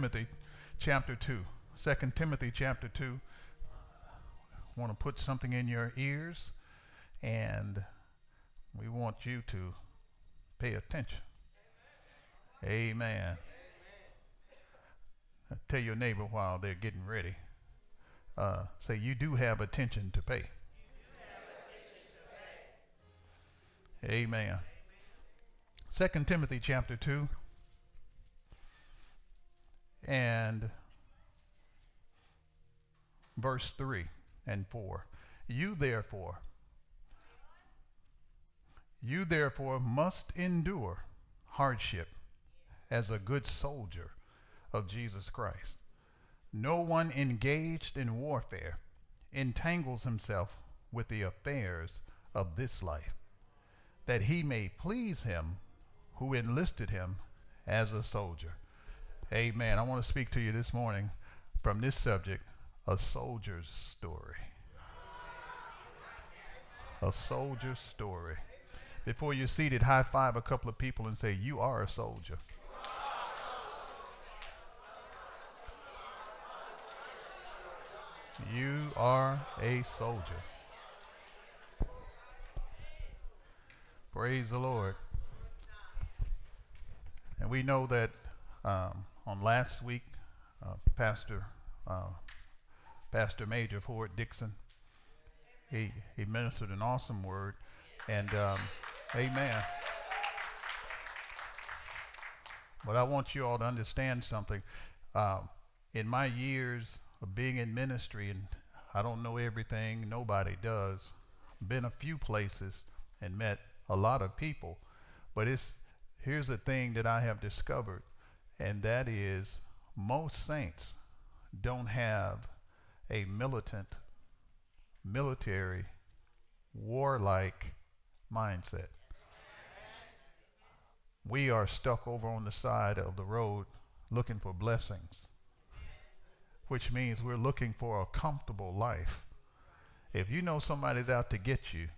Timothy chapter 2. 2 Timothy chapter 2. I want to put something in your ears and we want you to pay attention. Amen. Amen. Tell your neighbor while they're getting ready. Uh, say, you do have attention to pay. Amen. Second Timothy chapter 2 and verse 3 and 4. You therefore, you therefore must endure hardship as a good soldier of Jesus Christ. No one engaged in warfare entangles himself with the affairs of this life, that he may please him who enlisted him as a soldier. Amen. I want to speak to you this morning from this subject a soldier's story. A soldier's story. Before you're seated, high five a couple of people and say, You are a soldier. You are a soldier. Praise the Lord. And we know that um, on last week, uh, Pastor uh, Pastor Major Ford Dixon, he he ministered an awesome word, and um, Amen. But I want you all to understand something. Uh, in my years of being in ministry, and I don't know everything, nobody does. Been a few places and met a lot of people, but it's here's the thing that I have discovered and that is most saints don't have a militant, military, warlike mindset. We are stuck over on the side of the road looking for blessings, which means we're looking for a comfortable life. If you know somebody's out to get you,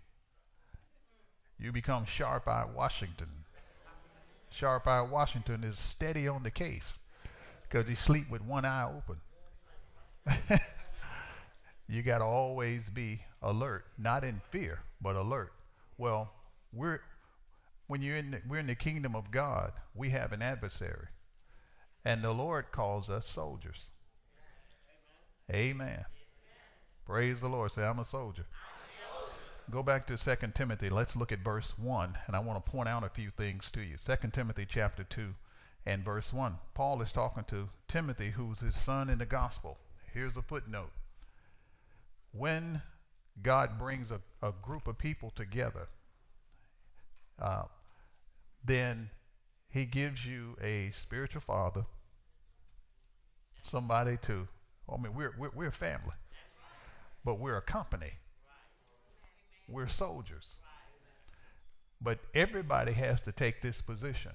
you become sharp eye Washington Sharp Eye Washington is steady on the case because he sleep with one eye open. you got to always be alert, not in fear, but alert. Well, we're when you're in the, we're in the kingdom of God, we have an adversary, and the Lord calls us soldiers. Amen. Amen. Praise the Lord. Say, I'm a soldier. Go back to 2 Timothy. Let's look at verse 1, and I want to point out a few things to you. 2 Timothy chapter 2 and verse 1. Paul is talking to Timothy, who's his son in the gospel. Here's a footnote. When God brings a, a group of people together, uh, then he gives you a spiritual father, somebody to, I mean, we're, we're, we're family, but we're a company. We're soldiers. But everybody has to take this position.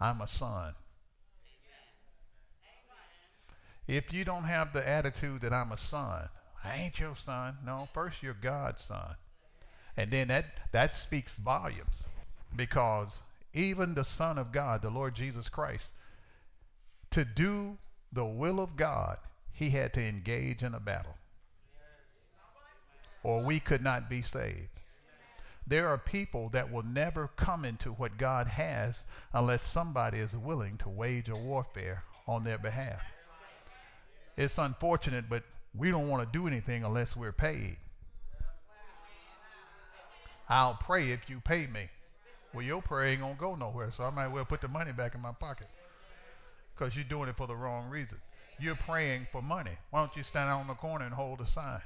I'm a son. If you don't have the attitude that I'm a son, I ain't your son. No, first you're God's son. And then that, that speaks volumes because even the Son of God, the Lord Jesus Christ, to do the will of God, he had to engage in a battle or we could not be saved. There are people that will never come into what God has unless somebody is willing to wage a warfare on their behalf. It's unfortunate, but we don't want to do anything unless we're paid. I'll pray if you pay me. Well, your prayer ain't going to go nowhere, so I might as well put the money back in my pocket because you're doing it for the wrong reason. You're praying for money. Why don't you stand out on the corner and hold a sign?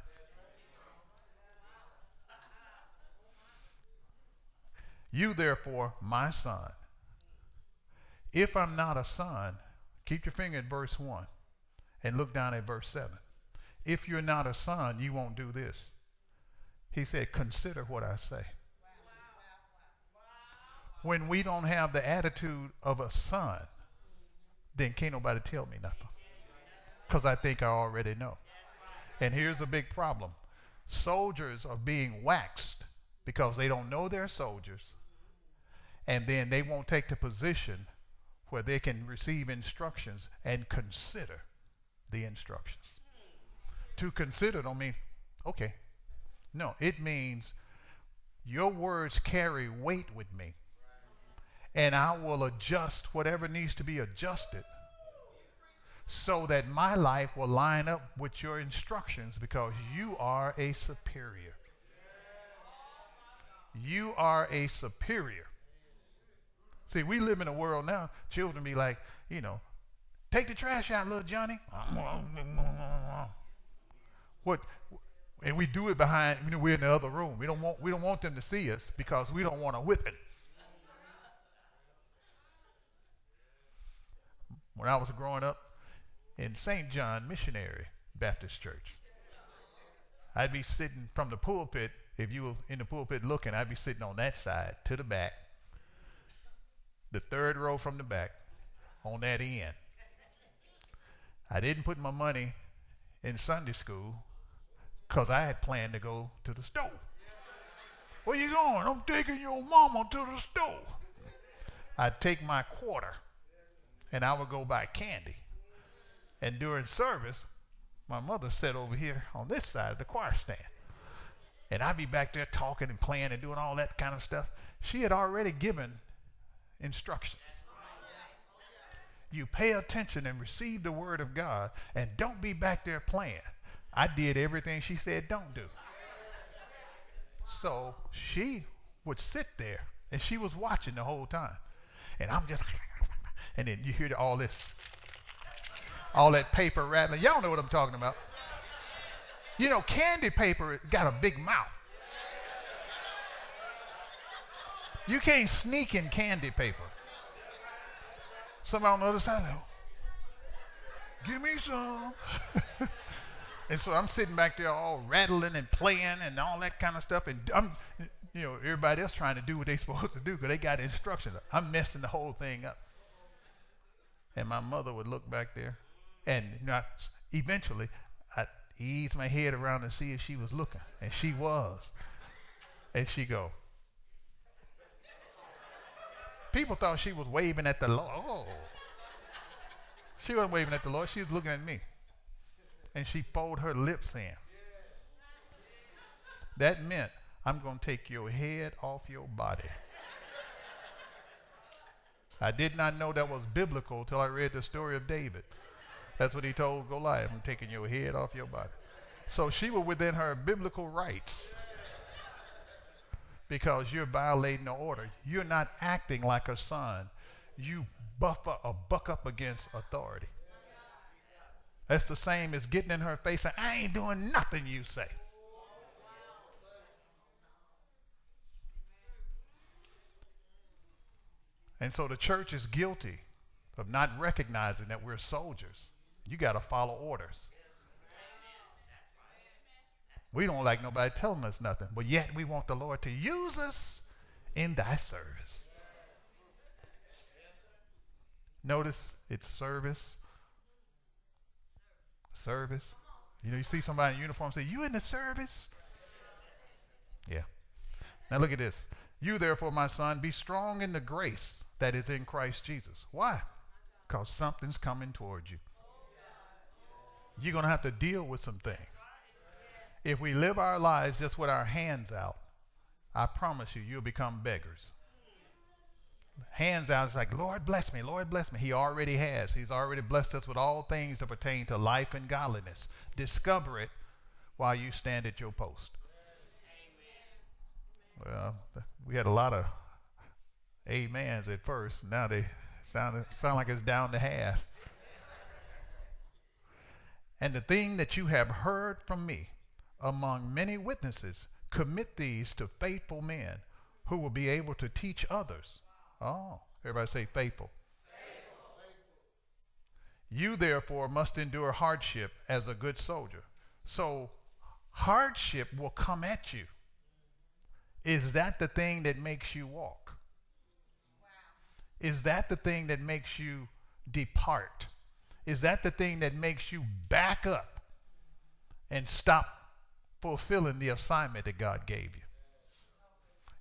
You, therefore, my son. If I'm not a son, keep your finger at verse 1 and look down at verse 7. If you're not a son, you won't do this. He said, Consider what I say. When we don't have the attitude of a son, then can't nobody tell me nothing. Because I think I already know. And here's a big problem soldiers are being waxed because they don't know they're soldiers. And then they won't take the position where they can receive instructions and consider the instructions. To consider don't mean, okay. No, it means your words carry weight with me. And I will adjust whatever needs to be adjusted so that my life will line up with your instructions because you are a superior. You are a superior. See, we live in a world now, children be like, you know, take the trash out, little Johnny. What and we do it behind, you know, we're in the other room. We don't want we don't want them to see us because we don't want to whip it. When I was growing up, in St. John Missionary Baptist Church. I'd be sitting from the pulpit, if you were in the pulpit looking, I'd be sitting on that side to the back, the third row from the back, on that end. I didn't put my money in Sunday school because I had planned to go to the store. Where you going? I'm taking your mama to the store. I'd take my quarter and I would go buy candy. And during service, my mother sat over here on this side of the choir stand. And I'd be back there talking and playing and doing all that kind of stuff. She had already given instructions. You pay attention and receive the word of God and don't be back there playing. I did everything she said don't do. So she would sit there and she was watching the whole time. And I'm just, and then you hear all this all that paper rattling. Y'all know what I'm talking about. You know, candy paper got a big mouth. You can't sneak in candy paper. Somebody on the other side, give me some. and so I'm sitting back there all rattling and playing and all that kind of stuff. And I'm, you know, everybody else trying to do what they're supposed to do because they got instructions. I'm messing the whole thing up. And my mother would look back there and you know, eventually, I eased my head around to see if she was looking, and she was. And she go. People thought she was waving at the Lord. Oh. She wasn't waving at the Lord. She was looking at me. And she folded her lips in. That meant, I'm going to take your head off your body. I did not know that was biblical until I read the story of David. That's what he told Goliath. I'm taking your head off your body. So she was within her biblical rights because you're violating the order. You're not acting like a son. You buffer or buck up against authority. That's the same as getting in her face and I ain't doing nothing you say. And so the church is guilty of not recognizing that we're soldiers. You got to follow orders. We don't like nobody telling us nothing, but yet we want the Lord to use us in thy service. Notice it's service. Service. You know, you see somebody in uniform say, You in the service? Yeah. Now look at this. You, therefore, my son, be strong in the grace that is in Christ Jesus. Why? Because something's coming towards you you're going to have to deal with some things. If we live our lives just with our hands out, I promise you, you'll become beggars. Hands out, it's like, Lord bless me, Lord bless me. He already has. He's already blessed us with all things that pertain to life and godliness. Discover it while you stand at your post. Well, we had a lot of amens at first. Now they sound, sound like it's down to half. And the thing that you have heard from me among many witnesses, commit these to faithful men who will be able to teach others. Oh, everybody say faithful. You therefore must endure hardship as a good soldier. So hardship will come at you. Is that the thing that makes you walk? Wow. Is that the thing that makes you depart? Is that the thing that makes you back up and stop fulfilling the assignment that God gave you?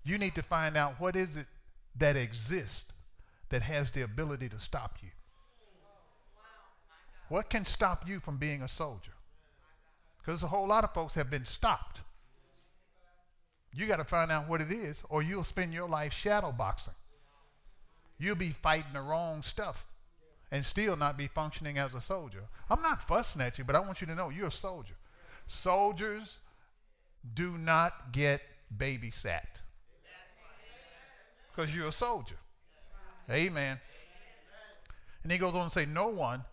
You need to find out what is it that exists that has the ability to stop you. What can stop you from being a soldier? Because a whole lot of folks have been stopped. You got to find out what it is, or you'll spend your life shadow boxing. You'll be fighting the wrong stuff and still not be functioning as a soldier. I'm not fussing at you, but I want you to know you're a soldier. Soldiers do not get babysat because you're a soldier. Amen. And he goes on to say, No one,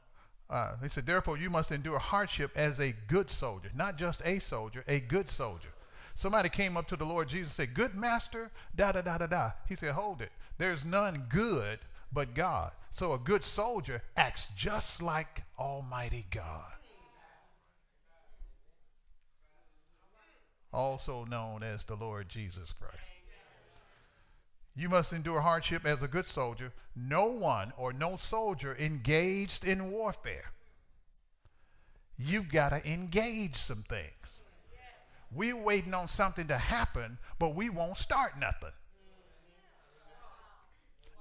uh, he said, therefore you must endure hardship as a good soldier, not just a soldier, a good soldier. Somebody came up to the Lord Jesus and said, Good master, da da da da da. He said, Hold it. There's none good but God. So a good soldier acts just like Almighty God. Also known as the Lord Jesus Christ. You must endure hardship as a good soldier. No one or no soldier engaged in warfare. You've got to engage some things. We're waiting on something to happen, but we won't start nothing.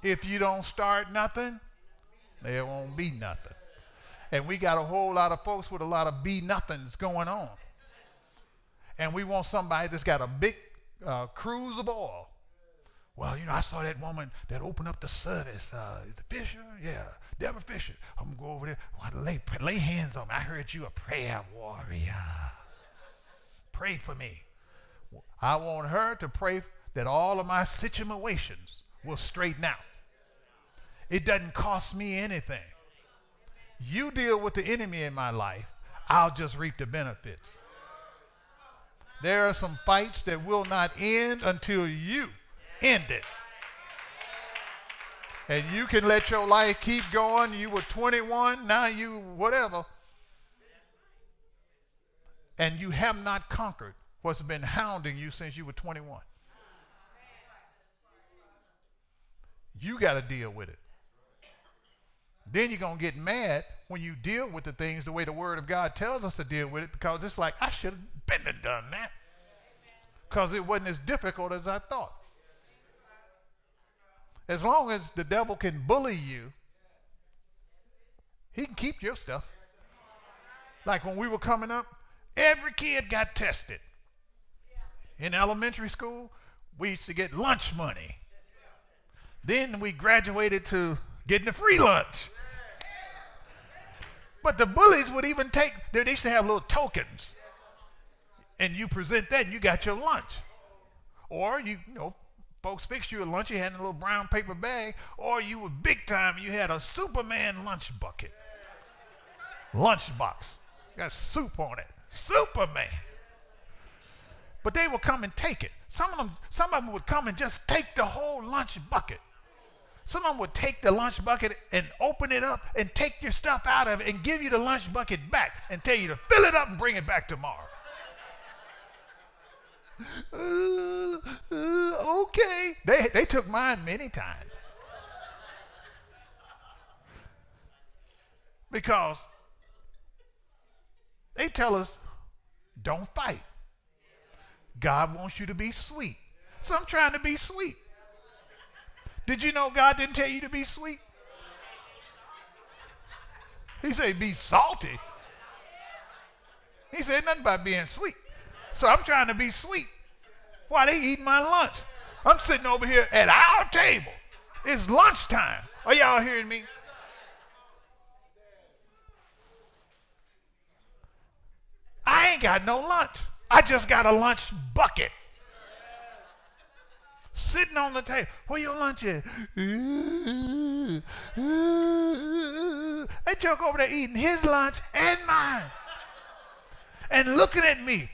If you don't start nothing, there won't be nothing. And we got a whole lot of folks with a lot of be nothings going on. And we want somebody that's got a big uh, cruse of oil. Well, you know, I saw that woman that opened up the service. Uh, is it Fisher? Yeah, Deborah Fisher. I'm gonna go over there. Well, lay, lay hands on me. I heard you a prayer warrior. Pray for me. I want her to pray that all of my situations will straighten out. It doesn't cost me anything. You deal with the enemy in my life, I'll just reap the benefits. There are some fights that will not end until you end it. And you can let your life keep going. You were 21, now you whatever. And you have not conquered what's been hounding you since you were 21. You got to deal with it. Then you're going to get mad when you deal with the things the way the Word of God tells us to deal with it because it's like, I should have been and done that. Because it wasn't as difficult as I thought. As long as the devil can bully you, he can keep your stuff. Like when we were coming up, every kid got tested. In elementary school, we used to get lunch money. Then we graduated to getting a free lunch. But the bullies would even take, they used to have little tokens. And you present that and you got your lunch. Or you, you know, folks fixed you a lunch, you had a little brown paper bag, or you were big time, you had a Superman lunch bucket. Lunch box. Got soup on it. Superman. But they would come and take it. Some of them, some of them would come and just take the whole lunch bucket. Some of them would take the lunch bucket and open it up and take your stuff out of it and give you the lunch bucket back and tell you to fill it up and bring it back tomorrow. Uh, uh, okay. They, they took mine many times. Because they tell us, don't fight. God wants you to be sweet. So I'm trying to be sweet. Did you know God didn't tell you to be sweet? He said, be salty. He said nothing about being sweet. So I'm trying to be sweet Why they eating my lunch. I'm sitting over here at our table. It's lunchtime. Are y'all hearing me? I ain't got no lunch. I just got a lunch bucket. Sitting on the table. Where your lunch is? They joke over there eating his lunch and mine. And looking at me.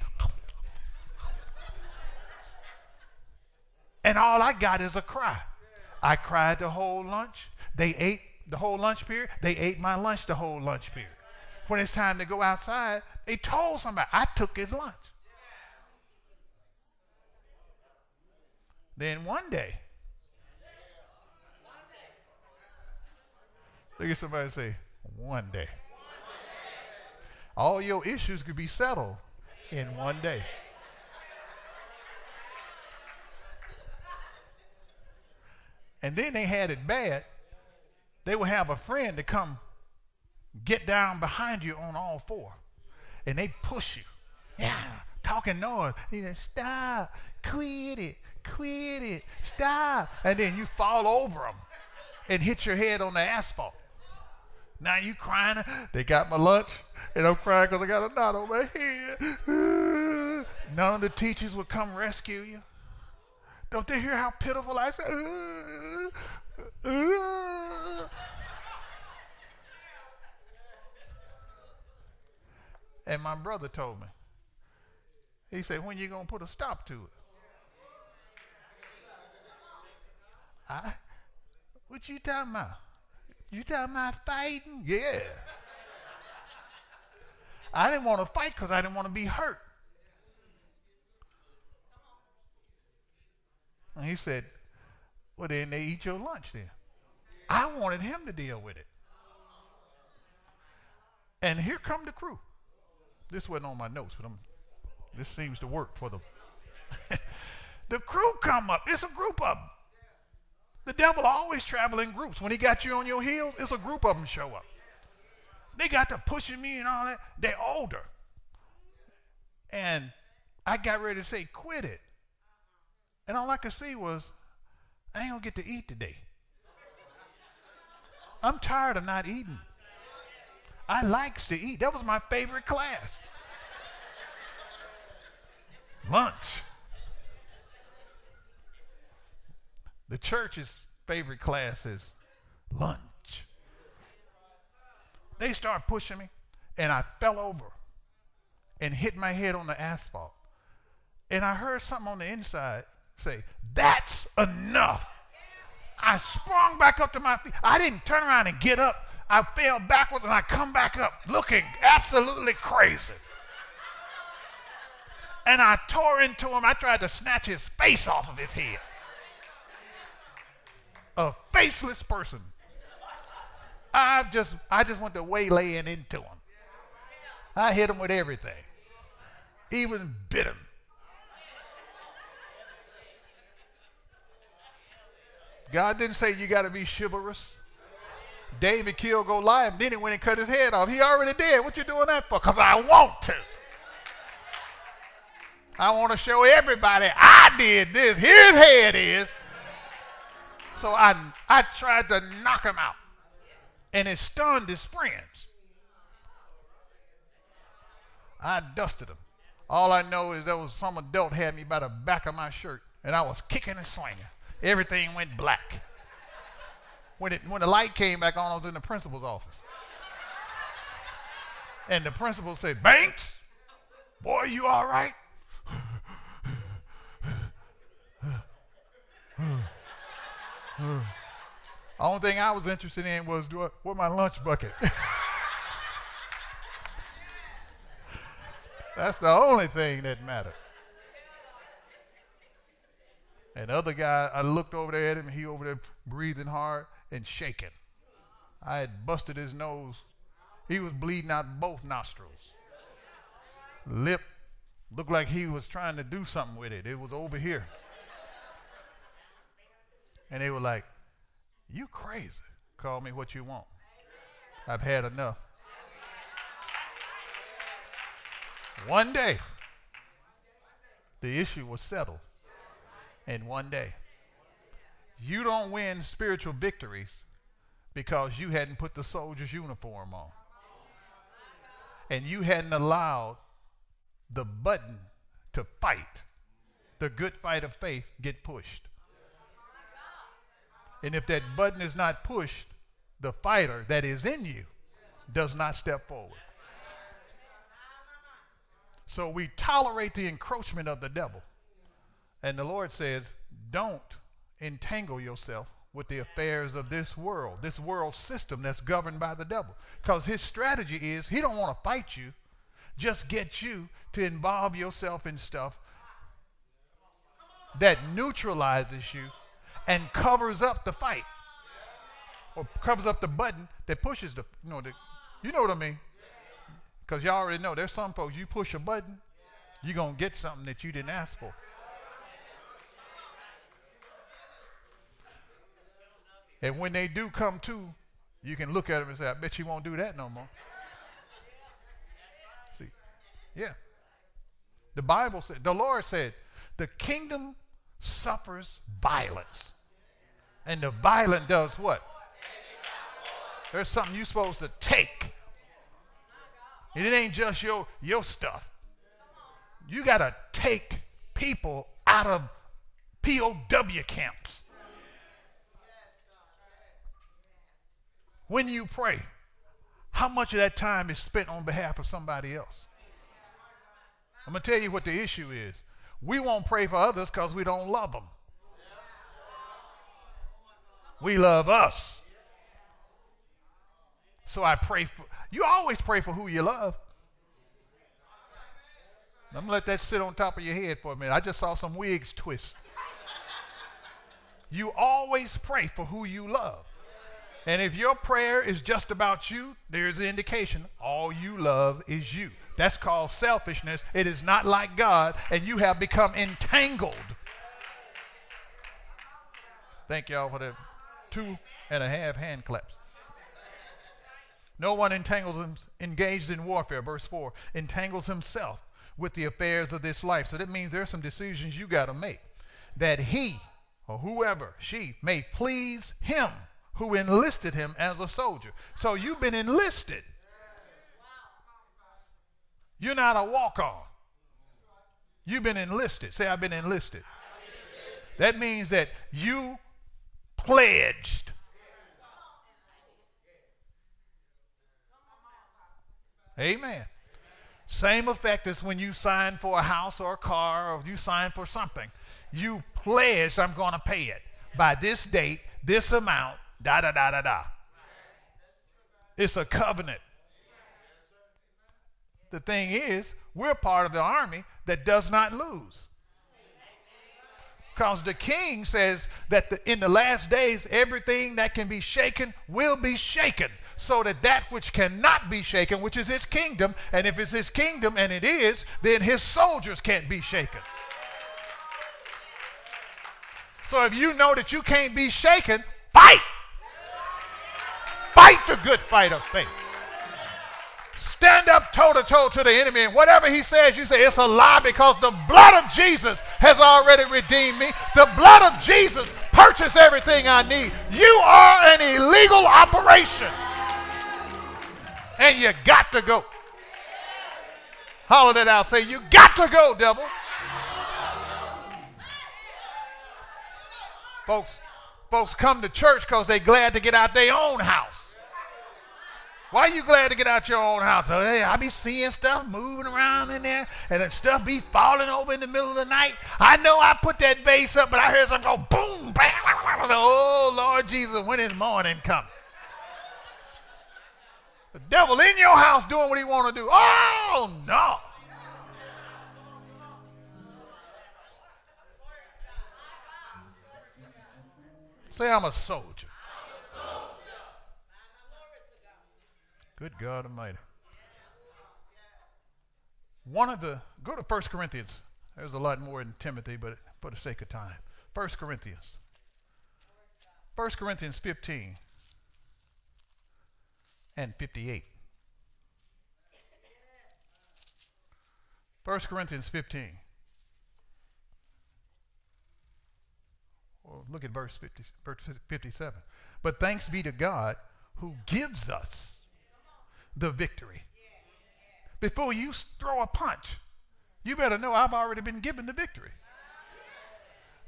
And all I got is a cry. I cried the whole lunch. They ate the whole lunch period. They ate my lunch the whole lunch period. When it's time to go outside, they told somebody I took his lunch. Then one day, look at somebody say, one day. All your issues could be settled in one day. And then they had it bad. They would have a friend to come get down behind you on all four. And they push you. Yeah, talking noise. He said, stop, quit it, quit it, stop. And then you fall over them and hit your head on the asphalt. Now you crying. They got my lunch, and I'm crying because I got a knot on my head. None of the teachers would come rescue you. Don't they hear how pitiful I say? Uh, uh. And my brother told me. He said, when you going to put a stop to it? I, what you talking about? You talking about fighting? Yeah. I didn't want to fight because I didn't want to be hurt. And he said, Well, then they eat your lunch then. I wanted him to deal with it. And here come the crew. This wasn't on my notes, but I'm, this seems to work for them. the crew come up. It's a group of them. The devil always travel in groups. When he got you on your heels, it's a group of them show up. They got to pushing me and all that. They're older. And I got ready to say, quit it. And all I could see was, I ain't gonna get to eat today. I'm tired of not eating. I likes to eat. That was my favorite class. Lunch. The church's favorite class is lunch. They start pushing me, and I fell over and hit my head on the asphalt. And I heard something on the inside say, That's enough. I sprung back up to my feet. I didn't turn around and get up. I fell backwards and I come back up looking absolutely crazy. And I tore into him. I tried to snatch his face off of his head. A faceless person. I just I just went to waylaying into him. I hit him with everything. Even bit him. God didn't say you got to be chivalrous. David killed Goliath, then he went and cut his head off. He already did. What you doing that for? Because I want to. I want to show everybody I did this. Here his head is. So I, I tried to knock him out. And it stunned his friends. I dusted him. All I know is there was some adult had me by the back of my shirt, and I was kicking and swinging everything went black. When, it, when the light came back on, I was in the principal's office. And the principal said, Banks, boy, you all right? The only thing I was interested in was do I, where my lunch bucket. That's the only thing that mattered. And the other guy, I looked over there at him, he over there breathing hard and shaking. I had busted his nose. He was bleeding out both nostrils. Lip looked like he was trying to do something with it. It was over here. And they were like, You crazy. Call me what you want. I've had enough. One day, the issue was settled in one day. You don't win spiritual victories because you hadn't put the soldier's uniform on. And you hadn't allowed the button to fight, the good fight of faith, get pushed. And if that button is not pushed, the fighter that is in you does not step forward. So we tolerate the encroachment of the devil. And the Lord says, don't entangle yourself with the affairs of this world, this world system that's governed by the devil. Because his strategy is he don't want to fight you, just get you to involve yourself in stuff that neutralizes you and covers up the fight. Or covers up the button that pushes the you know the you know what I mean? Because y'all already know there's some folks you push a button you're gonna get something that you didn't ask for and when they do come to you can look at them and say I bet you won't do that no more see yeah the Bible said the Lord said the kingdom suffers violence and the violent does what? There's something you're supposed to take. And it ain't just your, your stuff. You got to take people out of POW camps. When you pray, how much of that time is spent on behalf of somebody else? I'm going to tell you what the issue is. We won't pray for others because we don't love them. We love us. So I pray for you always pray for who you love. I'm gonna let that sit on top of your head for a minute. I just saw some wigs twist. You always pray for who you love. And if your prayer is just about you, there's an indication all you love is you. That's called selfishness. It is not like God, and you have become entangled. Thank y'all for the two and a half hand claps. No one entangles him, engaged in warfare, verse 4, entangles himself with the affairs of this life. So that means there's some decisions you got to make. That he, or whoever, she, may please him who enlisted him as a soldier. So you've been enlisted. You're not a walk on. You've been enlisted. Say, I've been enlisted. That means that you pledged. Amen. Same effect as when you sign for a house or a car or you sign for something. You pledge, I'm going to pay it by this date, this amount, da da da da da. It's a covenant. The thing is, we're part of the army that does not lose. Because the king says that the, in the last days, everything that can be shaken will be shaken. So that that which cannot be shaken, which is his kingdom, and if it's his kingdom, and it is, then his soldiers can't be shaken. So if you know that you can't be shaken, fight. Fight the good fight of faith. Stand up toe to toe to the enemy, and whatever he says, you say it's a lie because the blood of Jesus has already redeemed me. The blood of Jesus purchased everything I need. You are an illegal operation, and you got to go. Holler that out. Say, You got to go, devil. Folks, folks come to church because they're glad to get out their own house. Why are you glad to get out your own house? Oh, hey, I be seeing stuff moving around in there, and then stuff be falling over in the middle of the night. I know I put that vase up, but I heard something go boom, bang. Oh, Lord Jesus, when is morning come? The devil in your house doing what he want to do. Oh, no. Say, I'm a soldier. Good God Almighty. One of the, go to 1 Corinthians. There's a lot more in Timothy, but for the sake of time. 1 Corinthians. 1 Corinthians 15 and 58. 1 Corinthians 15. Look at verse, 50, verse 57. But thanks be to God who gives us the victory. Before you throw a punch, you better know I've already been given the victory.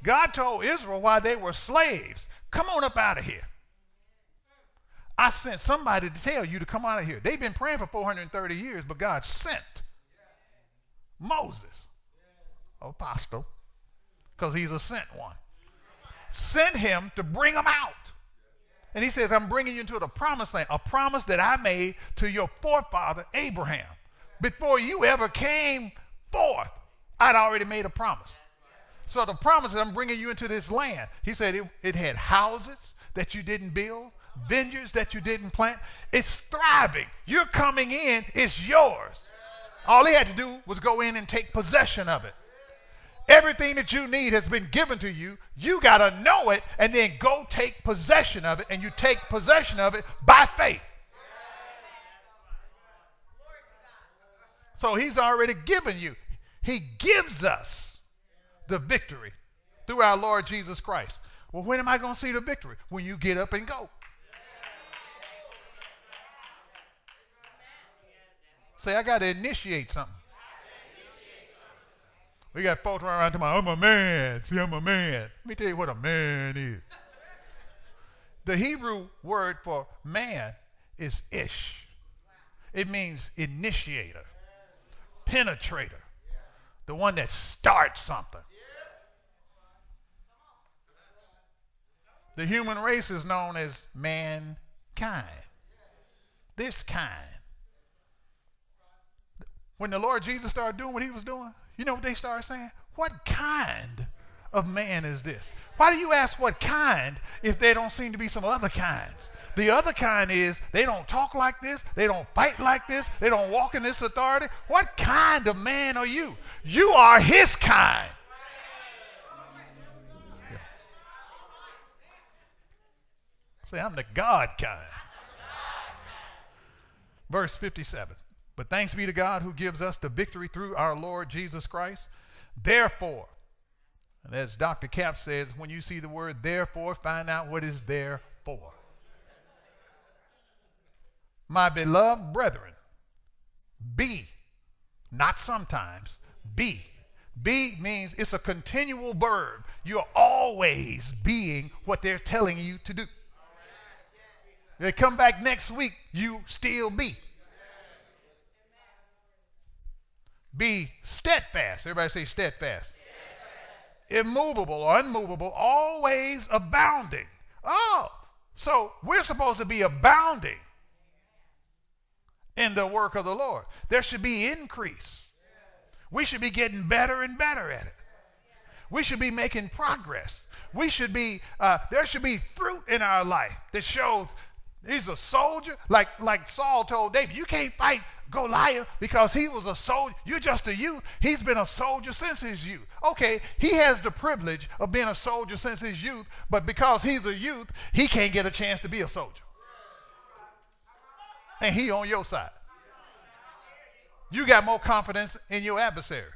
God told Israel why they were slaves, come on up out of here. I sent somebody to tell you to come out of here. They've been praying for 430 years, but God sent Moses, apostle, because he's a sent one. Sent him to bring them out. And he says, I'm bringing you into the promised land, a promise that I made to your forefather Abraham. Before you ever came forth, I'd already made a promise. So the promise that I'm bringing you into this land, he said it, it had houses that you didn't build, vineyards that you didn't plant. It's thriving. You're coming in, it's yours. All he had to do was go in and take possession of it. Everything that you need has been given to you. You got to know it and then go take possession of it. And you take possession of it by faith. So he's already given you. He gives us the victory through our Lord Jesus Christ. Well, when am I going to see the victory? When you get up and go. Say, I got to initiate something. We got folks running around tomorrow. I'm a man. See, I'm a man. Let me tell you what a man is. The Hebrew word for man is ish. It means initiator, penetrator, the one that starts something. The human race is known as mankind. This kind. When the Lord Jesus started doing what he was doing, you know what they started saying? What kind of man is this? Why do you ask what kind if there don't seem to be some other kinds? The other kind is they don't talk like this, they don't fight like this, they don't walk in this authority. What kind of man are you? You are his kind. Yeah. Say, I'm the God kind. Verse 57. But thanks be to God who gives us the victory through our Lord Jesus Christ. Therefore, and as Dr. Cap says, when you see the word therefore, find out what is there for. My beloved brethren, be, not sometimes, be. Be means it's a continual verb. You're always being what they're telling you to do. They come back next week, you still be. Be steadfast. Everybody say steadfast. steadfast. Immovable or unmovable, always abounding. Oh, so we're supposed to be abounding in the work of the Lord. There should be increase. We should be getting better and better at it. We should be making progress. We should be, uh, there should be fruit in our life that shows he's a soldier. Like, like Saul told David, you can't fight Goliath because he was a soldier. You're just a youth. He's been a soldier since his youth. Okay, he has the privilege of being a soldier since his youth, but because he's a youth, he can't get a chance to be a soldier. And he on your side. You got more confidence in your adversary.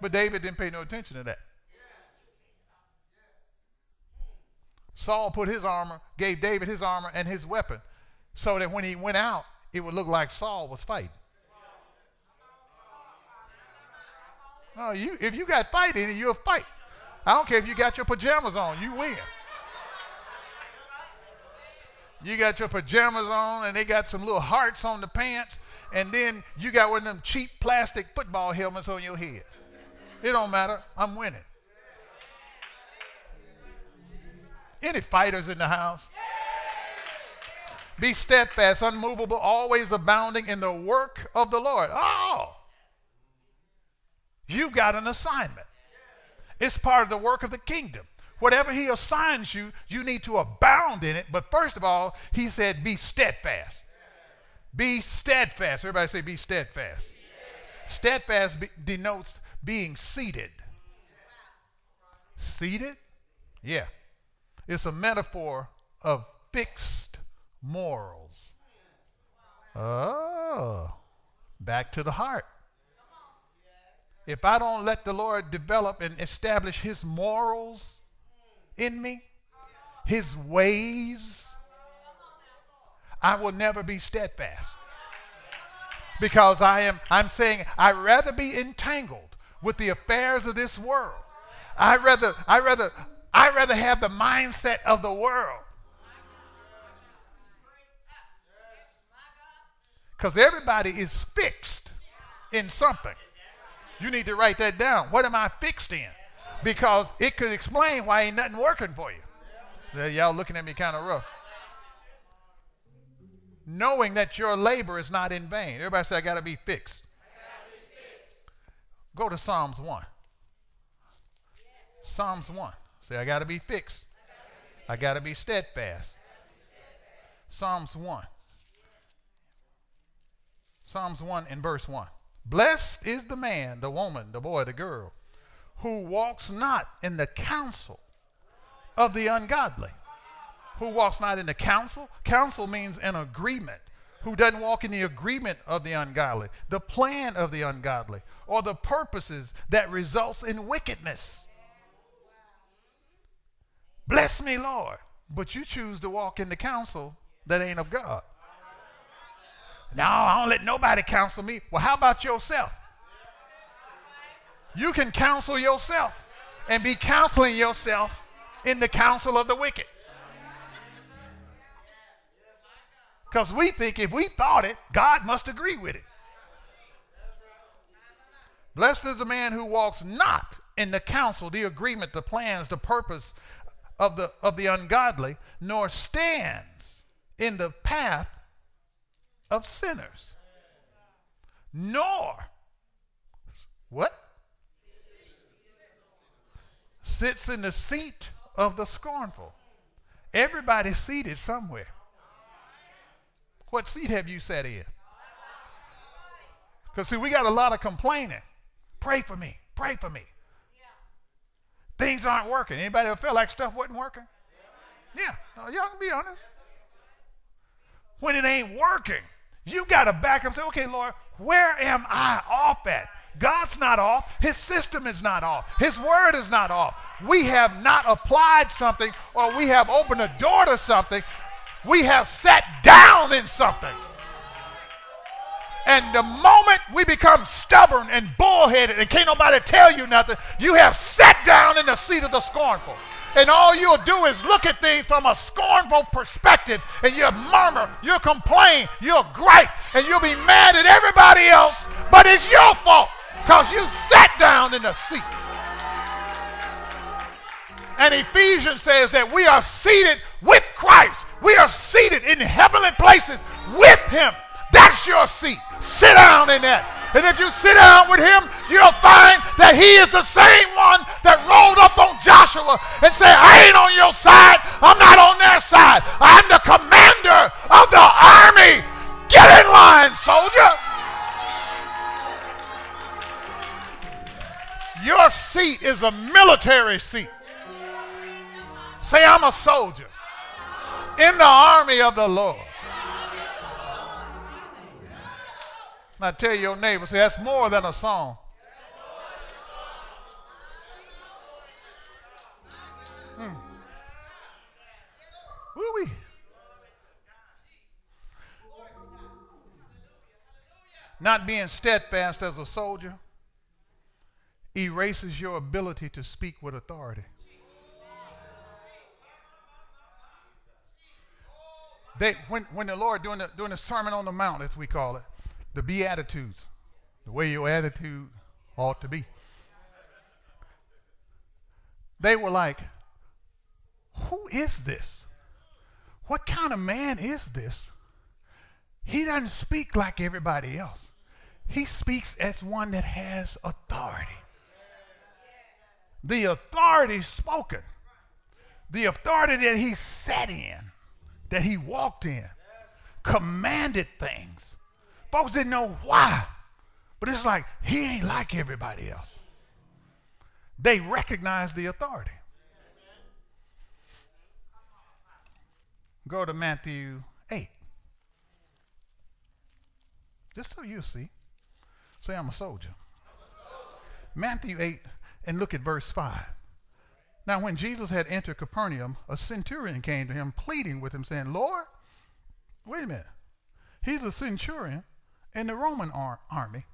But David didn't pay no attention to that. Saul put his armor, gave David his armor and his weapon so that when he went out, it would look like Saul was fighting. No, you, if you got fight in it, you'll fight. I don't care if you got your pajamas on, you win. You got your pajamas on and they got some little hearts on the pants, and then you got one of them cheap plastic football helmets on your head. It don't matter. I'm winning. Any fighters in the house? Be steadfast, unmovable, always abounding in the work of the Lord. Oh, you've got an assignment. It's part of the work of the kingdom. Whatever he assigns you, you need to abound in it. But first of all, he said, be steadfast. Be steadfast. Everybody say, be steadfast. Steadfast be- denotes being seated. Seated? Yeah. It's a metaphor of fixed morals. Oh, back to the heart. If I don't let the Lord develop and establish his morals in me, his ways, I will never be steadfast. Because I am I'm saying I'd rather be entangled with the affairs of this world. I rather I rather I rather have the mindset of the world Because everybody is fixed in something. You need to write that down. What am I fixed in? because it could explain why ain't nothing working for you. Y'all looking at me kind of rough. Knowing that your labor is not in vain. Everybody say, I got to be fixed. Go to Psalms 1. Psalms 1. Say, I got to be fixed. I got to be steadfast. Psalms 1. Psalms 1 and verse 1. Blessed is the man, the woman, the boy, the girl, who walks not in the counsel of the ungodly. Who walks not in the counsel? Counsel means an agreement. Who doesn't walk in the agreement of the ungodly, the plan of the ungodly, or the purposes that results in wickedness. Bless me, Lord. But you choose to walk in the counsel that ain't of God. No, I don't let nobody counsel me. Well, how about yourself? You can counsel yourself and be counseling yourself in the counsel of the wicked. Because we think if we thought it, God must agree with it. Blessed is the man who walks not in the counsel, the agreement, the plans, the purpose of the, of the ungodly, nor stands in the path of sinners, nor what? Sits in the seat of the scornful. Everybody's seated somewhere. What seat have you sat in? Because, see, we got a lot of complaining. Pray for me. Pray for me. Things aren't working. Anybody ever feel like stuff wasn't working? Yeah. No, y'all can be honest. When it ain't working, you got to back up and say, okay, Lord, where am I off at? God's not off. His system is not off. His word is not off. We have not applied something or we have opened a door to something. We have sat down in something. And the moment we become stubborn and bullheaded and can't nobody tell you nothing, you have sat down in the seat of the scornful and all you'll do is look at things from a scornful perspective, and you'll murmur, you'll complain, you'll gripe, and you'll be mad at everybody else, but it's your fault because you sat down in the seat. And Ephesians says that we are seated with Christ. We are seated in heavenly places with Him. That's your seat. Sit down in that. And if you sit down with him, you'll find that he is the same one that rolled up on Joshua and said, I ain't on your side. I'm not on their side. I'm the commander of the army. Get in line, soldier. Your seat is a military seat. Say, I'm a soldier in the army of the Lord. Now tell your neighbor, say, that's more than a song. Hmm. Woo-wee. Not being steadfast as a soldier erases your ability to speak with authority. They, when, when the Lord doing the, doing the Sermon on the Mount, as we call it, the Beatitudes, the way your attitude ought to be. They were like, Who is this? What kind of man is this? He doesn't speak like everybody else. He speaks as one that has authority. The authority spoken, the authority that he sat in, that he walked in, commanded things Folks didn't know why. But it's like he ain't like everybody else. They recognize the authority. Go to Matthew 8. Just so you see. Say, I'm a soldier. Matthew 8, and look at verse 5. Now, when Jesus had entered Capernaum, a centurion came to him, pleading with him, saying, Lord, wait a minute. He's a centurion in the Roman ar- army,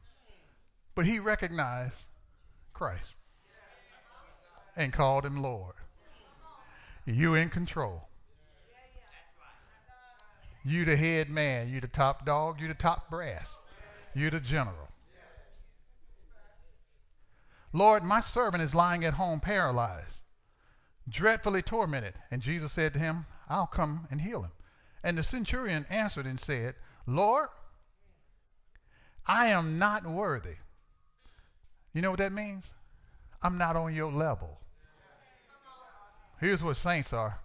but he recognized Christ and called him Lord. You in control. You the head man, you the top dog, you the top brass, you the general. Lord, my servant is lying at home paralyzed, dreadfully tormented. And Jesus said to him, I'll come and heal him. And the centurion answered and said, Lord, I am not worthy. You know what that means? I'm not on your level. Here's what saints are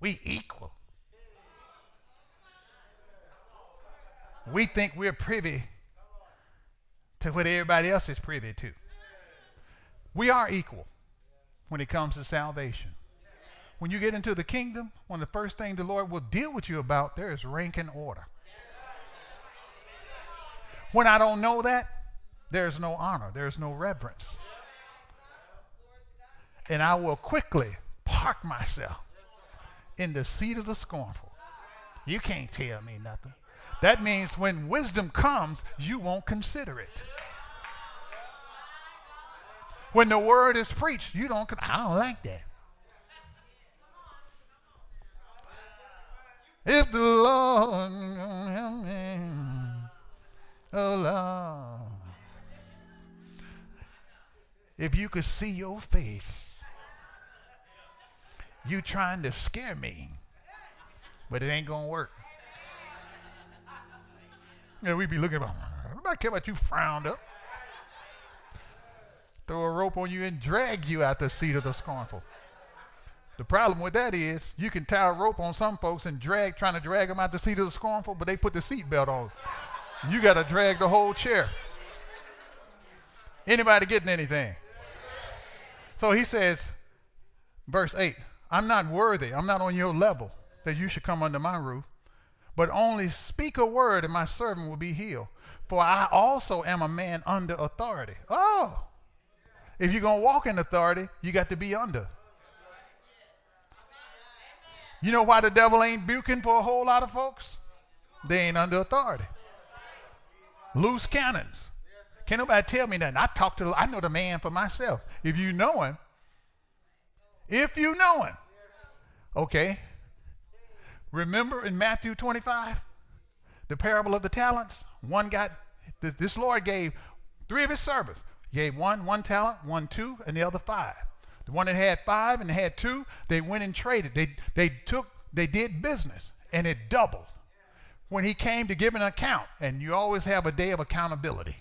we equal. We think we're privy to what everybody else is privy to. We are equal when it comes to salvation. When you get into the kingdom, one of the first things the Lord will deal with you about, there is rank and order. When I don't know that, there's no honor, there's no reverence. And I will quickly park myself in the seat of the scornful. You can't tell me nothing. That means when wisdom comes, you won't consider it. When the word is preached, you don't, I don't like that. If the Lord oh Lord, if you could see your face, you trying to scare me, but it ain't gonna work. Yeah, we be looking about. Nobody care about you frowned up throw a rope on you and drag you out the seat of the scornful. The problem with that is you can tie a rope on some folks and drag, trying to drag them out the seat of the scornful, but they put the seat belt on. You got to drag the whole chair. Anybody getting anything? So he says, verse 8, I'm not worthy, I'm not on your level that you should come under my roof, but only speak a word and my servant will be healed. For I also am a man under authority. Oh, if you're going to walk in authority, you got to be under. You know why the devil ain't buking for a whole lot of folks? They ain't under authority. Loose cannons. Can't nobody tell me that. I talk to, I know the man for myself. If you know him, if you know him, okay. Remember in Matthew 25, the parable of the talents? One got, this Lord gave three of his servants. He gave one one talent, one two, and the other five. The one that had five and had two, they went and traded. They they took they did business and it doubled. When he came to give an account, and you always have a day of accountability.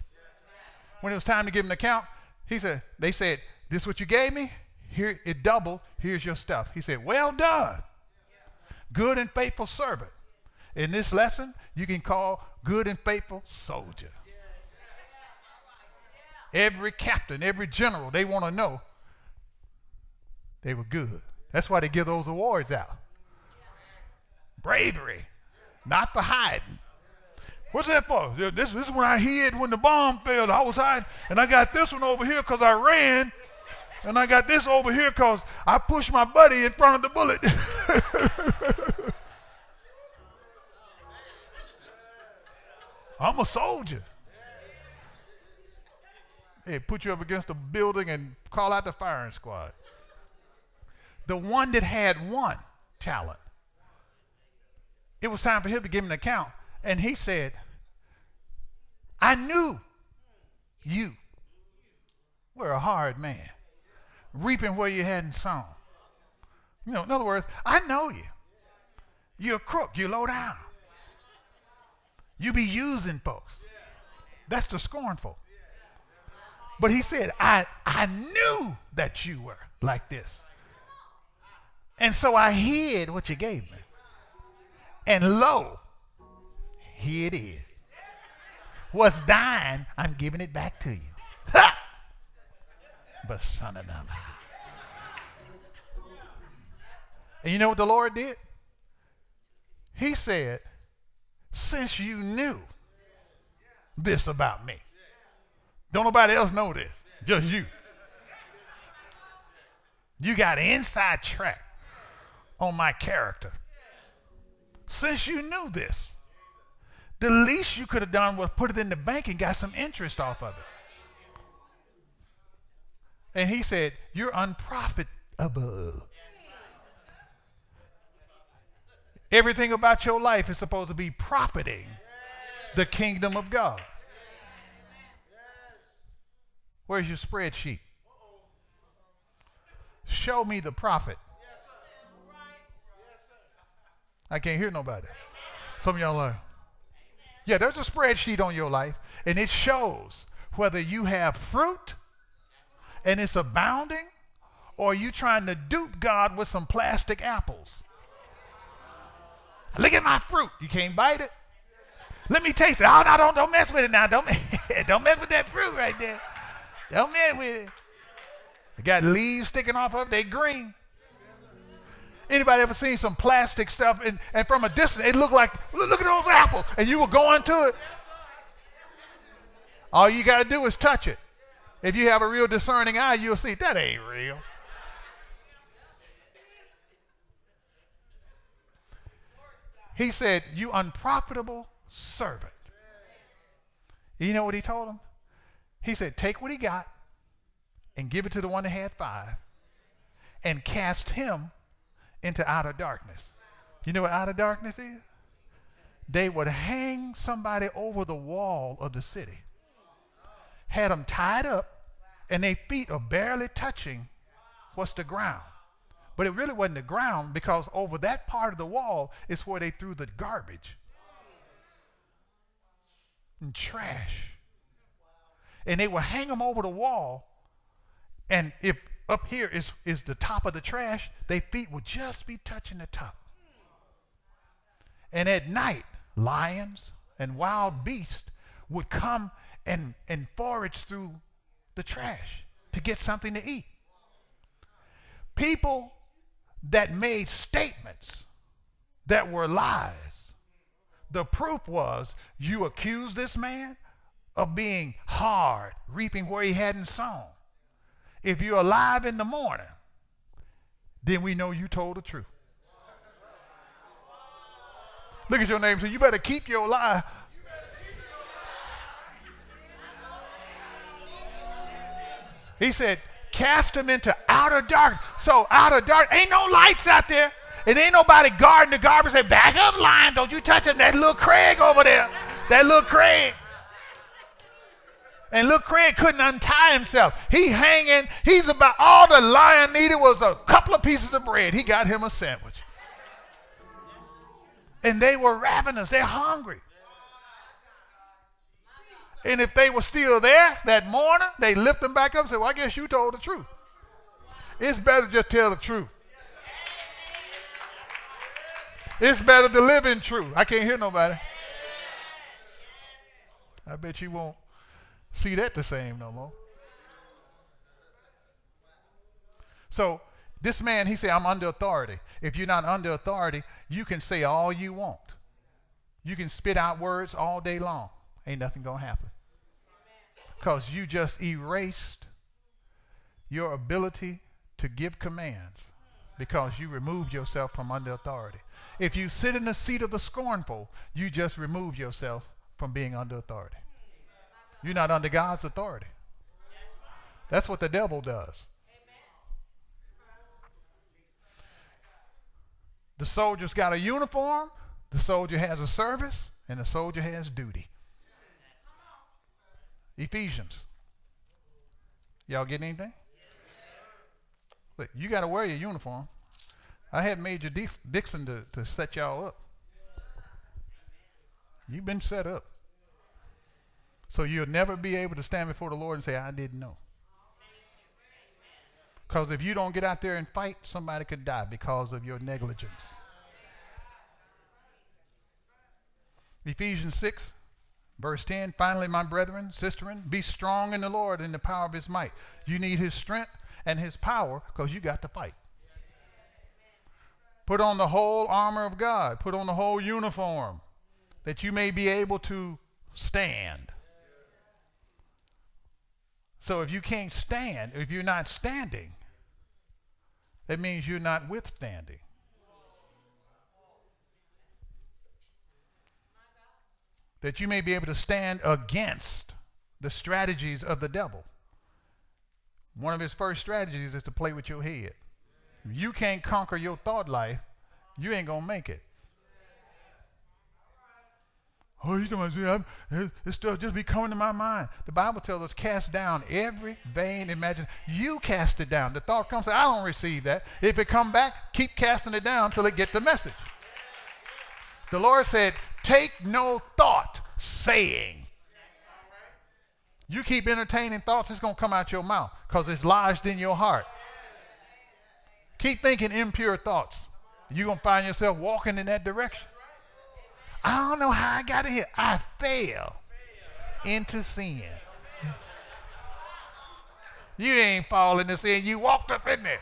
When it was time to give an account, he said, they said, This is what you gave me? Here it doubled, here's your stuff. He said, Well done. Good and faithful servant. In this lesson, you can call good and faithful soldier. Every captain, every general, they want to know they were good. That's why they give those awards out. Bravery, not for hiding. What's that for? This, this is when I hid when the bomb fell. I was hiding, and I got this one over here because I ran, and I got this over here because I pushed my buddy in front of the bullet. I'm a soldier. They put you up against a building and call out the firing squad. The one that had one talent, it was time for him to give an account. And he said, I knew you were a hard man, reaping where you hadn't sown. You know, in other words, I know you. You're a crook. You're low down. You be using folks. That's the scornful. But he said, I, I knew that you were like this. And so I hid what you gave me. And lo, here it is. What's dying, I'm giving it back to you. Ha! But son of a. And you know what the Lord did? He said, Since you knew this about me, don't nobody else know this, just you. You got inside track on my character. Since you knew this, the least you could have done was put it in the bank and got some interest off of it. And he said, You're unprofitable. Everything about your life is supposed to be profiting the kingdom of God. Where's your spreadsheet? Show me the profit. I can't hear nobody. Some of y'all are. Yeah, there's a spreadsheet on your life, and it shows whether you have fruit and it's abounding, or you trying to dupe God with some plastic apples. Look at my fruit. You can't bite it. Let me taste it. Oh no, don't don't mess with it now. Don't don't mess with that fruit right there. Don't mess with it. It got leaves sticking off of it. They green. Anybody ever seen some plastic stuff and, and from a distance it looked like look at those apples and you were going to it? All you got to do is touch it. If you have a real discerning eye, you'll see that ain't real. He said, You unprofitable servant. You know what he told him? He said, Take what he got and give it to the one that had five and cast him into outer darkness. You know what outer darkness is? They would hang somebody over the wall of the city, had them tied up, and their feet are barely touching what's the ground. But it really wasn't the ground because over that part of the wall is where they threw the garbage and trash. And they would hang them over the wall, and if up here is, is the top of the trash, their feet would just be touching the top. And at night, lions and wild beasts would come and, and forage through the trash to get something to eat. People that made statements that were lies. The proof was you accused this man of being hard, reaping where he hadn't sown. If you're alive in the morning, then we know you told the truth. Look at your name and say, You better keep your lie. He said, Cast him into outer dark. So, outer dark, ain't no lights out there. It ain't nobody guarding the garbage. Say, Back up, line. Don't you touch him. That little Craig over there. That little Craig. And look, Craig couldn't untie himself. He hanging. He's about all the lion needed was a couple of pieces of bread. He got him a sandwich. And they were ravenous. They're hungry. And if they were still there that morning, they lift them back up and say, Well, I guess you told the truth. It's better just tell the truth. It's better to live in truth. I can't hear nobody. I bet you won't see that the same no more. So this man, he said, I'm under authority. If you're not under authority, you can say all you want. You can spit out words all day long. Ain't nothing going to happen. Because you just erased your ability to give commands because you removed yourself from under authority. If you sit in the seat of the scornful, you just remove yourself from being under authority. You're not under God's authority. That's what the devil does. The soldier's got a uniform, the soldier has a service, and the soldier has duty. Ephesians. Y'all get anything? Look, you got to wear your uniform. I had Major Dixon to, to set y'all up. You've been set up. So you'll never be able to stand before the Lord and say, I didn't know. Because if you don't get out there and fight, somebody could die because of your negligence. Ephesians 6, verse 10 Finally, my brethren, sisterin, be strong in the Lord in the power of his might. You need his strength and his power because you got to fight. Put on the whole armor of God, put on the whole uniform that you may be able to stand. So if you can't stand, if you're not standing, that means you're not withstanding. That you may be able to stand against the strategies of the devil. One of his first strategies is to play with your head. If you can't conquer your thought life, you ain't going to make it. Oh, you don't see, this stuff just be coming to my mind. The Bible tells us cast down every vain imagination. You cast it down. The thought comes, I don't receive that. If it come back, keep casting it down until it get the message. The Lord said, take no thought saying. You keep entertaining thoughts, it's going to come out your mouth because it's lodged in your heart. Keep thinking impure thoughts. You're going to find yourself walking in that direction. I don't know how I got in here. I fell into sin. You ain't falling into sin. You walked up in there.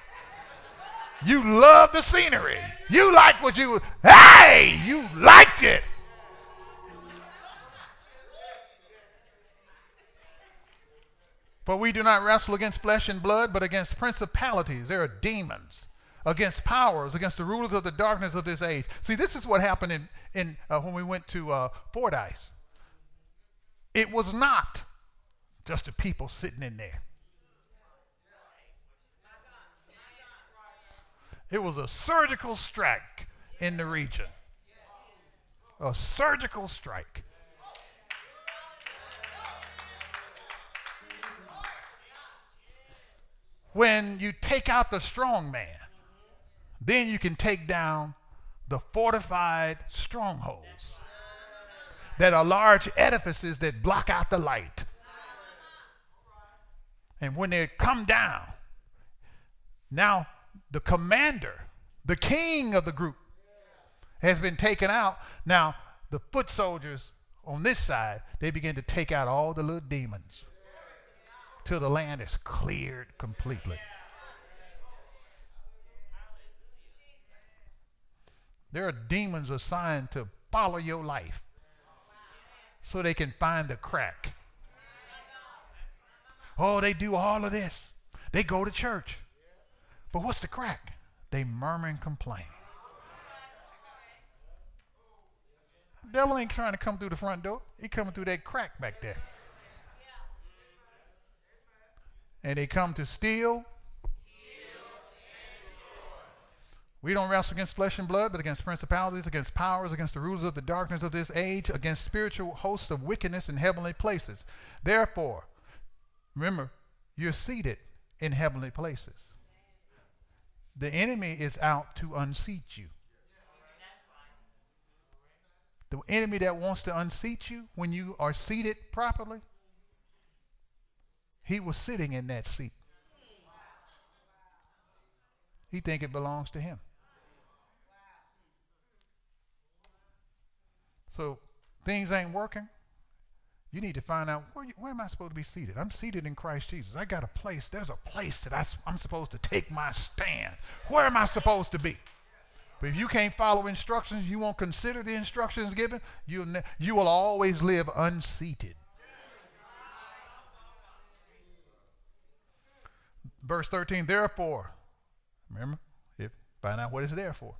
You love the scenery. You like what you, hey, you liked it. For we do not wrestle against flesh and blood, but against principalities. There are demons, against powers, against the rulers of the darkness of this age. See, this is what happened in, in uh, when we went to uh, Fordyce. It was not just the people sitting in there. It was a surgical strike in the region. A surgical strike. when you take out the strong man, then you can take down the fortified strongholds that are large edifices that block out the light. And when they come down, now the commander, the king of the group, has been taken out. Now the foot soldiers on this side, they begin to take out all the little demons till the land is cleared completely. There are demons assigned to follow your life so they can find the crack. Oh, they do all of this. They go to church. But what's the crack? They murmur and complain. Devil ain't trying to come through the front door. He coming through that crack back there. and they come to steal. We don't wrestle against flesh and blood, but against principalities, against powers, against the rulers of the darkness of this age, against spiritual hosts of wickedness in heavenly places. Therefore, remember, you're seated in heavenly places. The enemy is out to unseat you. The enemy that wants to unseat you when you are seated properly he was sitting in that seat. He think it belongs to him. So things ain't working. You need to find out where, you, where am I supposed to be seated? I'm seated in Christ Jesus. I got a place. There's a place that I, I'm supposed to take my stand. Where am I supposed to be? But if you can't follow instructions, you won't consider the instructions given, you'll ne- you will always live unseated. Verse 13, therefore, remember, if, find out what it's there for.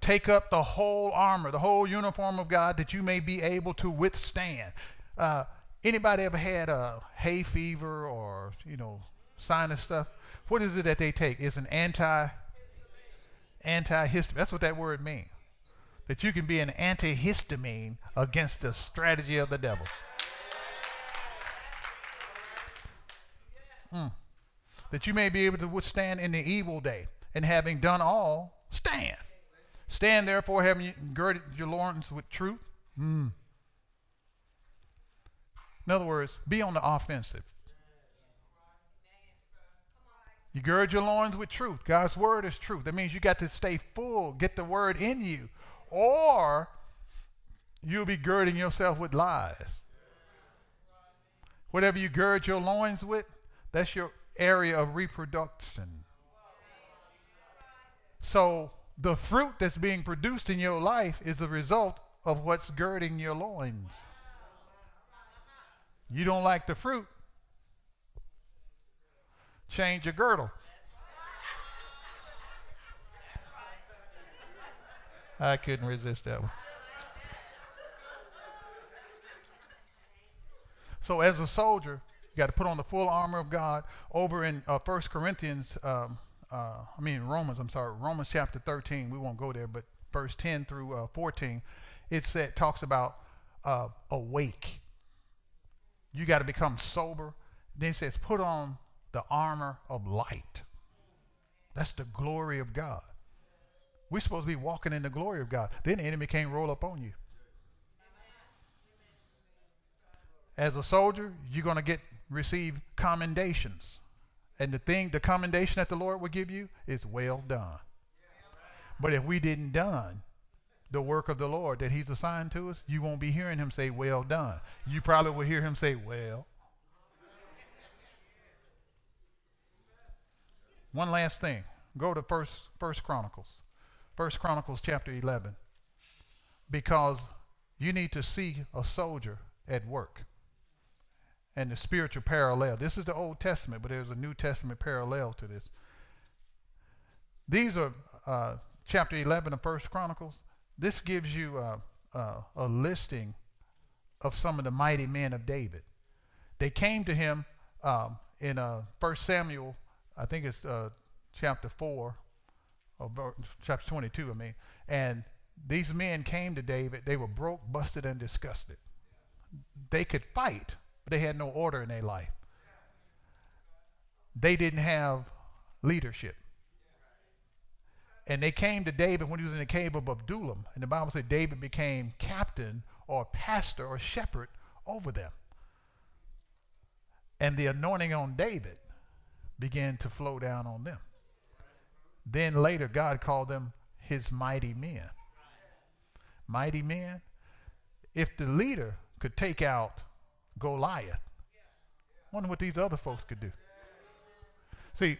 Take up the whole armor, the whole uniform of God, that you may be able to withstand. Uh, anybody ever had a hay fever or, you know, sinus stuff? What is it that they take? It's an anti antihistamine. That's what that word means. That you can be an antihistamine against the strategy of the devil. Mm that you may be able to withstand in the evil day, and having done all, stand. Stand therefore, having girded your loins with truth. Mm. In other words, be on the offensive. You gird your loins with truth. God's word is truth. That means you got to stay full, get the word in you, or you'll be girding yourself with lies. Whatever you gird your loins with, that's your area of reproduction. So the fruit that's being produced in your life is a result of what's girding your loins. You don't like the fruit, change your girdle. I couldn't resist that one. So, as a soldier, you got to put on the full armor of God. Over in uh, 1 Corinthians, um, uh, I mean Romans, I'm sorry, Romans chapter 13, we won't go there, but verse 10 through uh, 14, it said, talks about uh, awake. You got to become sober. Then he says, put on the armor of light. That's the glory of God. We're supposed to be walking in the glory of God. Then the enemy can't roll up on you. As a soldier, you're going to get receive commendations. And the thing, the commendation that the Lord will give you is well done. But if we didn't done the work of the Lord that He's assigned to us, you won't be hearing Him say, Well done. You probably will hear Him say, Well. One last thing. Go to First First Chronicles. First Chronicles chapter 11. Because you need to see a soldier at work and the spiritual parallel. This is the Old Testament, but there's a New Testament parallel to this. These are uh, chapter 11 of First Chronicles. This gives you uh, uh, a listing of some of the mighty men of David. They came to him um, in uh, 1 Samuel, I think it's chapter 4, or chapter 22, I mean, and these men came to David. They were broke, busted, and disgusted. They could fight, but they had no order in their life. They didn't have leadership. And they came to David when he was in the cave of Adullam. And the Bible said David became captain or pastor or shepherd over them. And the anointing on David began to flow down on them. Then later, God called them his mighty men. Mighty men. If the leader could take out Goliath. Wonder what these other folks could do. See,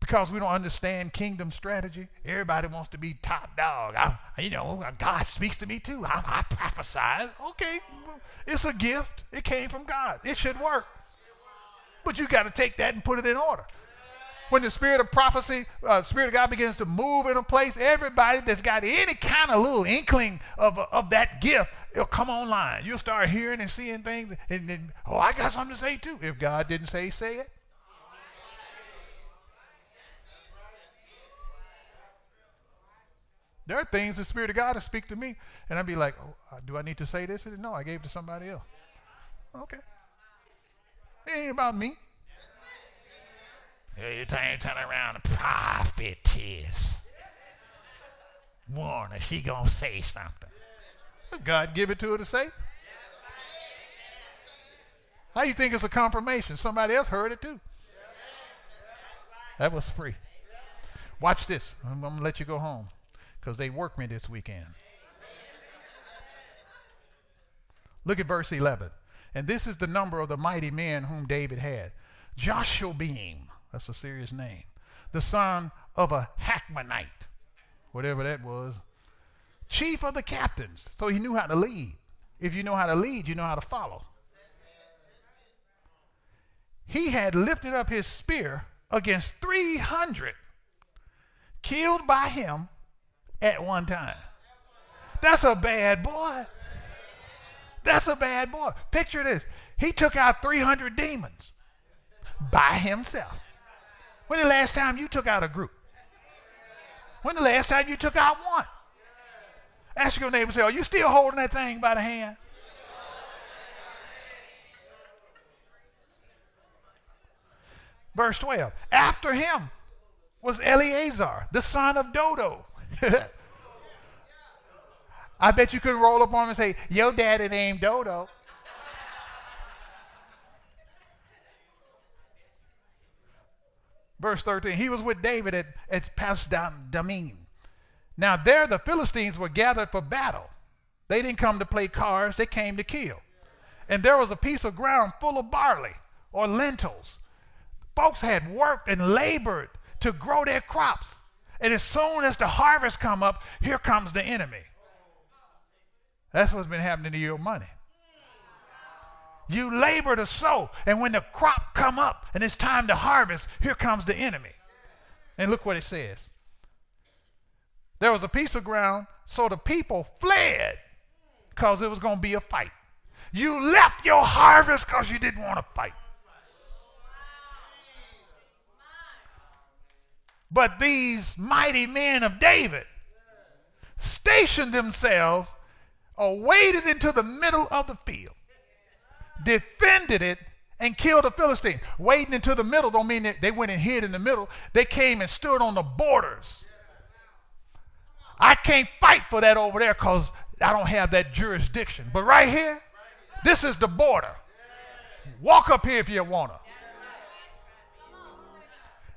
because we don't understand kingdom strategy, everybody wants to be top dog. I, you know, God speaks to me too. I, I prophesy. Okay, it's a gift. It came from God. It should work. But you got to take that and put it in order. When the spirit of prophecy, uh, spirit of God begins to move in a place, everybody that's got any kind of little inkling of, of that gift it'll come online. You'll start hearing and seeing things, and then, oh, I got something to say too. If God didn't say, say it. There are things the Spirit of God will speak to me, and I'd be like, oh, uh, do I need to say this? No, I gave it to somebody else. Okay. It ain't about me. You turn around, a prophetess. Warner, she gonna say something. God give it to her to say? How you think it's a confirmation? Somebody else heard it too. That was free. Watch this. I'm, I'm going to let you go home because they worked me this weekend. Look at verse 11. And this is the number of the mighty men whom David had. Jashobeam, that's a serious name, the son of a Hachmonite, whatever that was, chief of the captains. So he knew how to lead. If you know how to lead, you know how to follow. He had lifted up his spear against 300 killed by him at one time. That's a bad boy. That's a bad boy. Picture this. He took out 300 demons by himself. When the last time you took out a group? When the last time you took out one? Ask your neighbor, say, Are you still holding that thing by the hand? Verse 12. After him was Eleazar, the son of Dodo. I bet you could roll up on him and say, Your daddy named Dodo. Verse 13. He was with David at, at Pasdammim. Now, there the Philistines were gathered for battle. They didn't come to play cards, they came to kill. And there was a piece of ground full of barley or lentils. Folks had worked and labored to grow their crops. And as soon as the harvest come up, here comes the enemy. That's what's been happening to your money. You labor to sow, and when the crop come up and it's time to harvest, here comes the enemy. And look what it says. There was a piece of ground, so the people fled because it was going to be a fight. You left your harvest because you didn't want to fight. But these mighty men of David stationed themselves or into the middle of the field, defended it, and killed the Philistines. Wading into the middle don't mean that they went and hid in the middle. They came and stood on the borders. I can't fight for that over there because I don't have that jurisdiction. But right here, this is the border. Walk up here if you want to.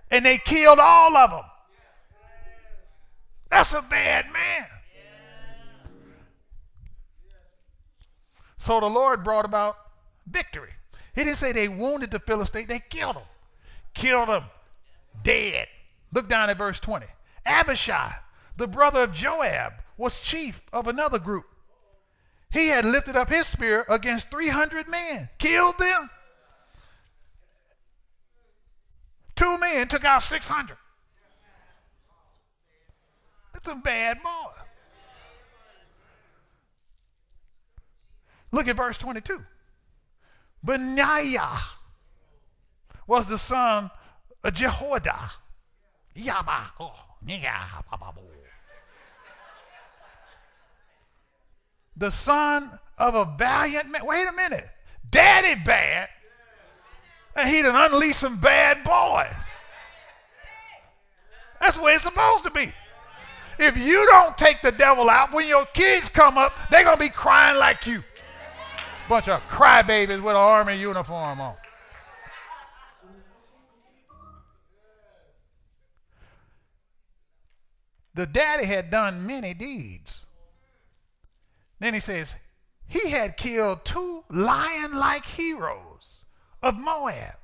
And they killed all of them. That's a bad man. So the Lord brought about victory. He didn't say they wounded the Philistine, they killed them. Killed them dead. Look down at verse 20. Abishai, the brother of Joab, was chief of another group. He had lifted up his spear against 300 men, killed them. Two men took out 600. That's a bad boy. Look at verse 22. Benaiah was the son of Jehoiada. Oh, the son of a valiant man. Wait a minute. Daddy bad. And he done unleashed some bad boys. That's where it's supposed to be. If you don't take the devil out, when your kids come up, they're going to be crying like you. Bunch of crybabies with an army uniform on. The daddy had done many deeds. Then he says, he had killed two lion like heroes of Moab.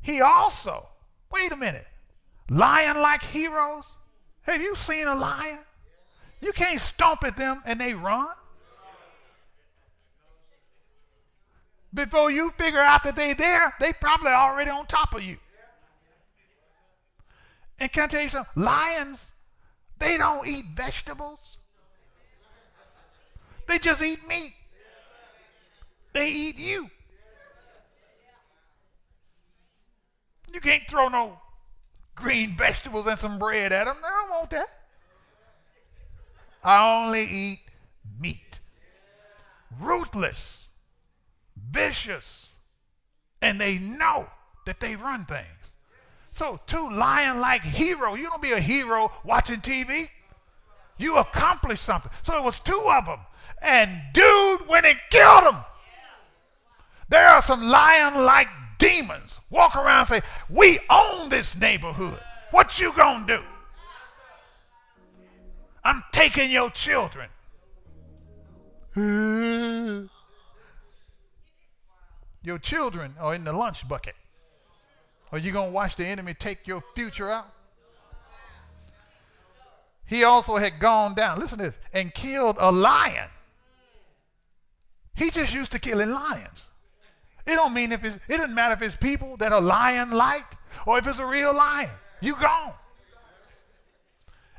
He also, wait a minute, lion like heroes? Have you seen a lion? You can't stomp at them and they run. Before you figure out that they're there, they probably already on top of you. And can I tell you something? Lions, they don't eat vegetables. They just eat meat. They eat you. You can't throw no green vegetables and some bread at them. They don't want that. I only eat meat. Ruthless, vicious, and they know that they run things. So, two lion like heroes. You don't be a hero watching TV. You accomplish something. So, it was two of them. And dude went and killed them. There are some lion like demons walk around say, We own this neighborhood. What you gonna do? I'm taking your children. your children are in the lunch bucket. Are you going to watch the enemy take your future out? He also had gone down, listen to this, and killed a lion. He just used to killing lions. It don't mean if it's, it doesn't matter if it's people that are lion like or if it's a real lion. You gone.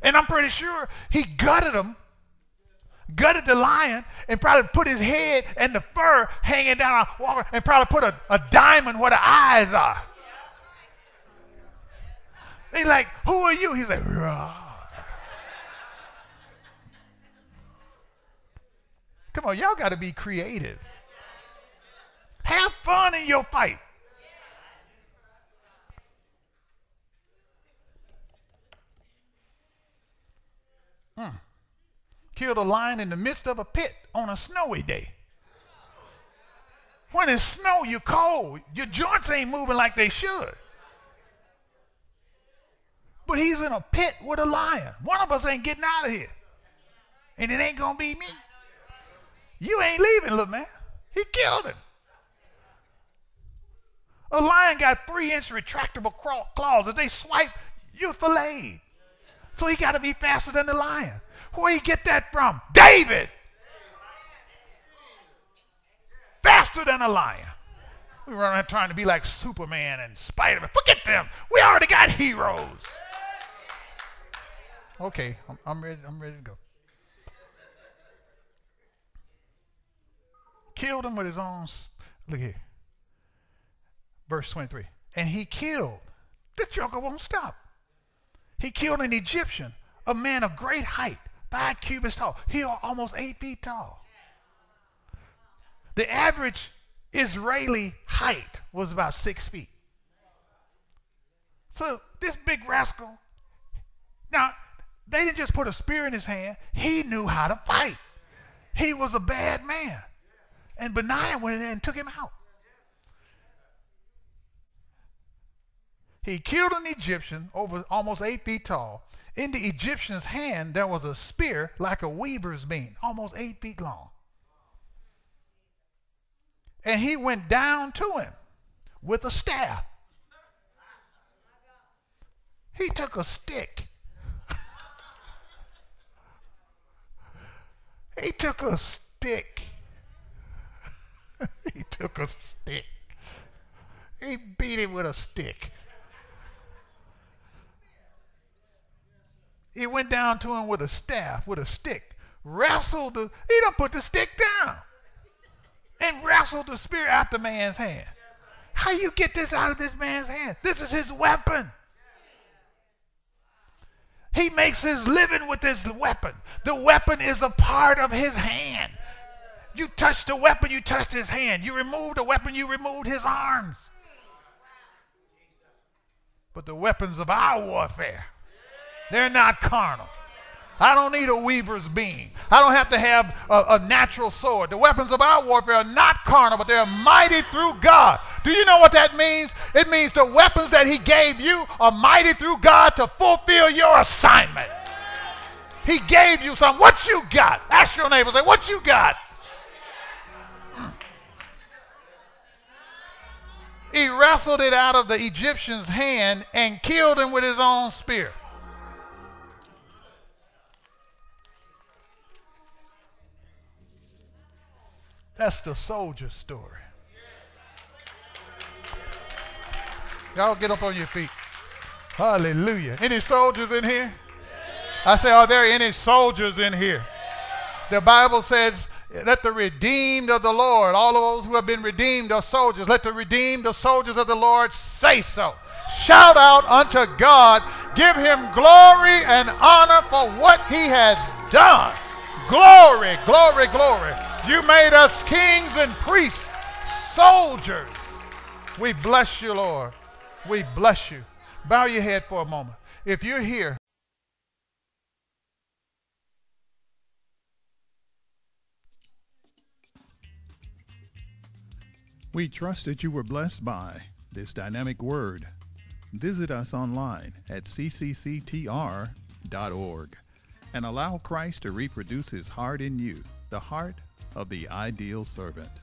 And I'm pretty sure he gutted him, gutted the lion, and probably put his head and the fur hanging down and probably put a, a diamond where the eyes are. They like, who are you? He's like. Come on, y'all got to be creative. Have fun in your fight. Hmm. Killed a lion in the midst of a pit on a snowy day. When it's snow, you're cold. Your joints ain't moving like they should. But he's in a pit with a lion. One of us ain't getting out of here. And it ain't going to be me. You ain't leaving, little man. He killed him. A lion got three inch retractable claws. If they swipe, you're filleted. So he got to be faster than the lion. Where he get that from? David. Faster than a lion. We run around trying to be like Superman and Spider-Man. Forget them. We already got heroes. Okay, I'm, I'm ready. I'm ready to go. Killed him with his own. Look here. Verse 23. And he killed. This joker won't stop. He killed an Egyptian, a man of great height, five cubits tall. He was almost eight feet tall. The average Israeli height was about six feet. So this big rascal, now they didn't just put a spear in his hand, he knew how to fight. He was a bad man. And Benaiah went in and took him out. He killed an Egyptian over almost eight feet tall. In the Egyptian's hand, there was a spear like a weaver's beam, almost eight feet long. And he went down to him with a staff. He took a stick. he took a stick. he took a stick. He beat him with a stick. He went down to him with a staff, with a stick, wrestled the, he done put the stick down and wrestled the spear out the man's hand. How you get this out of this man's hand? This is his weapon. He makes his living with his weapon. The weapon is a part of his hand. You touch the weapon, you touch his hand. You remove the weapon, you remove his arms. But the weapons of our warfare they're not carnal. I don't need a weaver's beam. I don't have to have a, a, natural sword. The weapons of our warfare are not carnal, but they're mighty through God. Do you know what that means? It means the weapons that He gave you are mighty through God to fulfill your assignment. He gave you some. What you got? Ask your neighbor, say, What you got? He wrestled it out of the Egyptian's hand and killed him with his own spear. That's the soldier story. Y'all get up on your feet. Hallelujah. Any soldiers in here? I say, are there any soldiers in here? The Bible says, let the redeemed of the Lord, all of those who have been redeemed are soldiers, let the redeemed, the soldiers of the Lord say so. Shout out unto God. Give him glory and honor for what he has done. Glory, glory, glory. You made us kings and priests, soldiers. We bless you, Lord. We bless you. Bow your head for a moment. If you're here, We trust that you were blessed by this dynamic word. Visit us online at ccctr.org and allow Christ to reproduce his heart in you, the heart of the ideal servant.